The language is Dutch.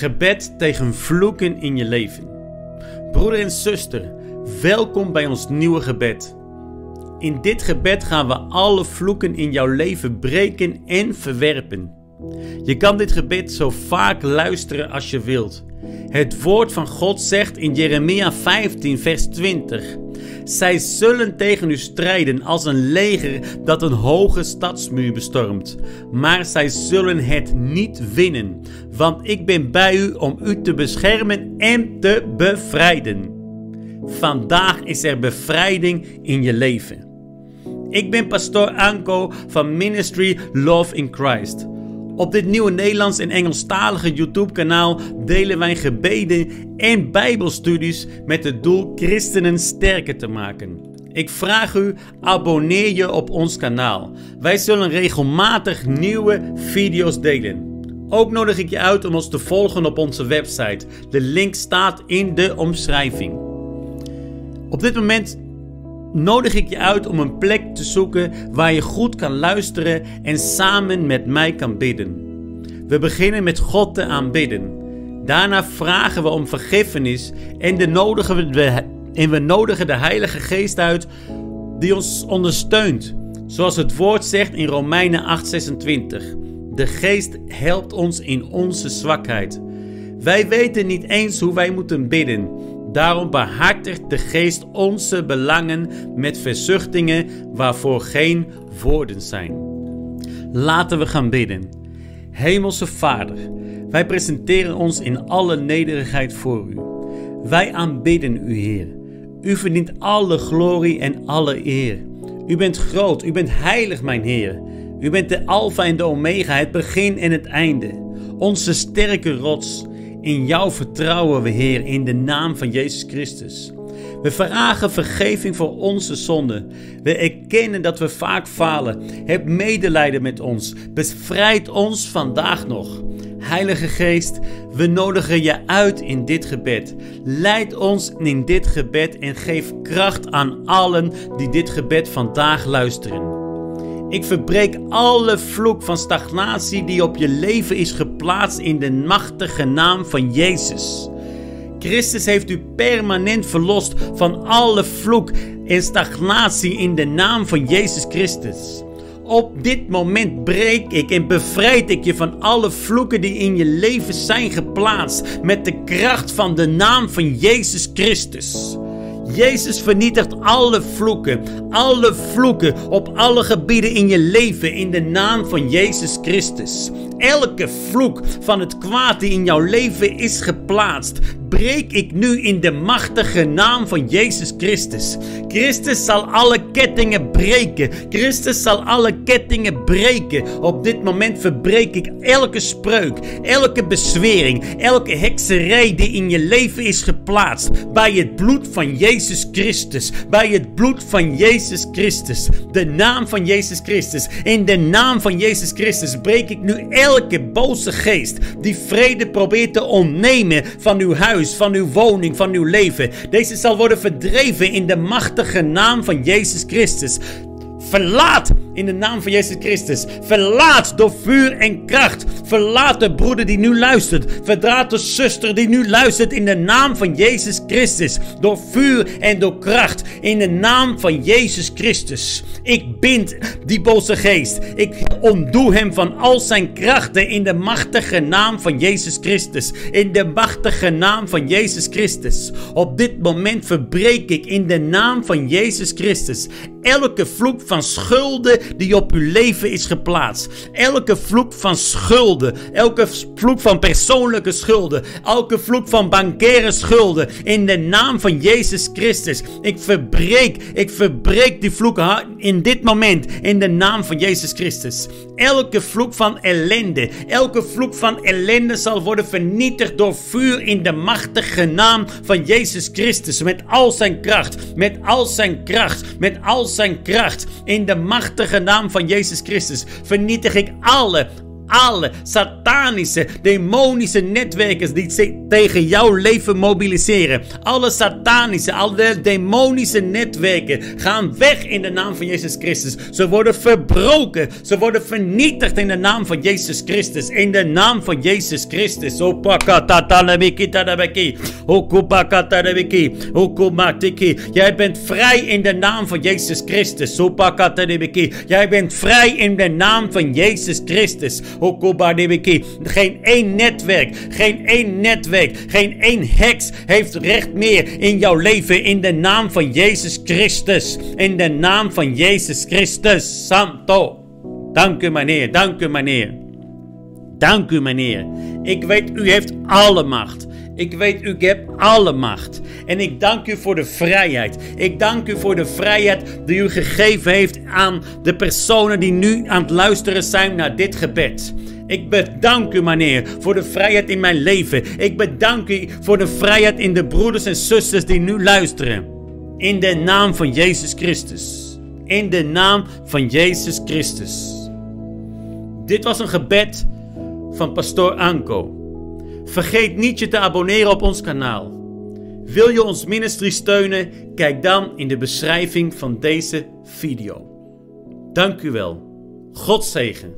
Gebed tegen vloeken in je leven. Broeder en zuster, welkom bij ons nieuwe gebed. In dit gebed gaan we alle vloeken in jouw leven breken en verwerpen. Je kan dit gebed zo vaak luisteren als je wilt. Het woord van God zegt in Jeremia 15, vers 20: Zij zullen tegen u strijden als een leger dat een hoge stadsmuur bestormt, maar zij zullen het niet winnen, want ik ben bij u om u te beschermen en te bevrijden. Vandaag is er bevrijding in je leven. Ik ben pastoor Anko van Ministry Love in Christ. Op dit nieuwe Nederlands en Engelstalige YouTube-kanaal delen wij gebeden en Bijbelstudies met het doel christenen sterker te maken. Ik vraag u, abonneer je op ons kanaal. Wij zullen regelmatig nieuwe video's delen. Ook nodig ik je uit om ons te volgen op onze website. De link staat in de omschrijving. Op dit moment nodig ik je uit om een plek te zoeken waar je goed kan luisteren en samen met mij kan bidden. We beginnen met God te aanbidden. Daarna vragen we om vergiffenis en, nodigen we, en we nodigen de Heilige Geest uit die ons ondersteunt. Zoals het woord zegt in Romeinen 8:26. De Geest helpt ons in onze zwakheid. Wij weten niet eens hoe wij moeten bidden. Daarom behartigt de Geest onze belangen met verzuchtingen waarvoor geen woorden zijn. Laten we gaan bidden. Hemelse Vader, wij presenteren ons in alle nederigheid voor U. Wij aanbidden U, Heer. U verdient alle glorie en alle eer. U bent groot, U bent heilig, mijn Heer. U bent de Alpha en de Omega, het begin en het einde. Onze sterke rots. In jou vertrouwen we, Heer, in de naam van Jezus Christus. We vragen vergeving voor onze zonden. We erkennen dat we vaak falen. Heb medelijden met ons. Bevrijd ons vandaag nog. Heilige Geest, we nodigen je uit in dit gebed. Leid ons in dit gebed en geef kracht aan allen die dit gebed vandaag luisteren. Ik verbreek alle vloek van stagnatie die op je leven is geplaatst in de machtige naam van Jezus. Christus heeft u permanent verlost van alle vloek en stagnatie in de naam van Jezus Christus. Op dit moment breek ik en bevrijd ik je van alle vloeken die in je leven zijn geplaatst met de kracht van de naam van Jezus Christus. Jezus vernietigt alle vloeken, alle vloeken op alle gebieden in je leven in de naam van Jezus Christus. Elke vloek van het kwaad die in jouw leven is geplaatst, breek ik nu in de machtige naam van Jezus Christus. Christus zal alle kettingen breken. Christus zal alle kettingen breken. Op dit moment verbreek ik elke spreuk, elke bezwering, elke hekserij die in je leven is geplaatst. Bij het bloed van Jezus Christus. Bij het bloed van Jezus Christus. De naam van Jezus Christus. In de naam van Jezus Christus breek ik nu elke boze geest die vrede probeert te ontnemen van uw huis van uw woning, van uw leven. Deze zal worden verdreven in de machtige naam van Jezus Christus. Verlaat in de naam van Jezus Christus. Verlaat door vuur en kracht. Verlaat de broeder die nu luistert. Verlaat de zuster die nu luistert in de naam van Jezus Christus. Door vuur en door kracht. In de naam van Jezus Christus. Ik bind die boze geest. Ik ontdoe hem van al zijn krachten in de machtige naam van Jezus Christus. In de machtige naam van Jezus Christus. Op dit moment verbreek ik in de naam van Jezus Christus elke vloek van schulden die op uw leven is geplaatst. Elke vloek van schulden. Elke vloek van persoonlijke schulden. Elke vloek van bankaire schulden. In de naam van Jezus Christus. Ik verbreek, ik verbreek die vloek in dit moment. In de naam van Jezus Christus. Elke vloek van ellende. Elke vloek van ellende zal worden vernietigd door vuur in de machtige naam van Jezus Christus. Met al zijn kracht. Met al zijn kracht. Met al zijn kracht. In de machtige naam van Jezus Christus vernietig ik alle alle satanische, demonische netwerken die tegen jouw leven mobiliseren. Alle satanische, alle demonische netwerken gaan weg in de naam van Jezus Christus. Ze worden verbroken. Ze worden vernietigd in de naam van Jezus Christus. In de naam van Jezus Christus. Jij bent vrij in de naam van Jezus Christus. Jij bent vrij in de naam van Jezus Christus. Geen één netwerk, geen één netwerk, geen één heks heeft recht meer in jouw leven. In de naam van Jezus Christus. In de naam van Jezus Christus. Santo. Dank u, meneer. Dank u, meneer. Dank u, meneer. Ik weet, u heeft alle macht. Ik weet, u hebt alle macht. En ik dank u voor de vrijheid. Ik dank u voor de vrijheid die u gegeven heeft aan de personen die nu aan het luisteren zijn naar dit gebed. Ik bedank u, meneer, voor de vrijheid in mijn leven. Ik bedank u voor de vrijheid in de broeders en zusters die nu luisteren. In de naam van Jezus Christus. In de naam van Jezus Christus. Dit was een gebed van Pastoor Anko. Vergeet niet je te abonneren op ons kanaal. Wil je ons ministry steunen? Kijk dan in de beschrijving van deze video. Dank u wel. God zegen.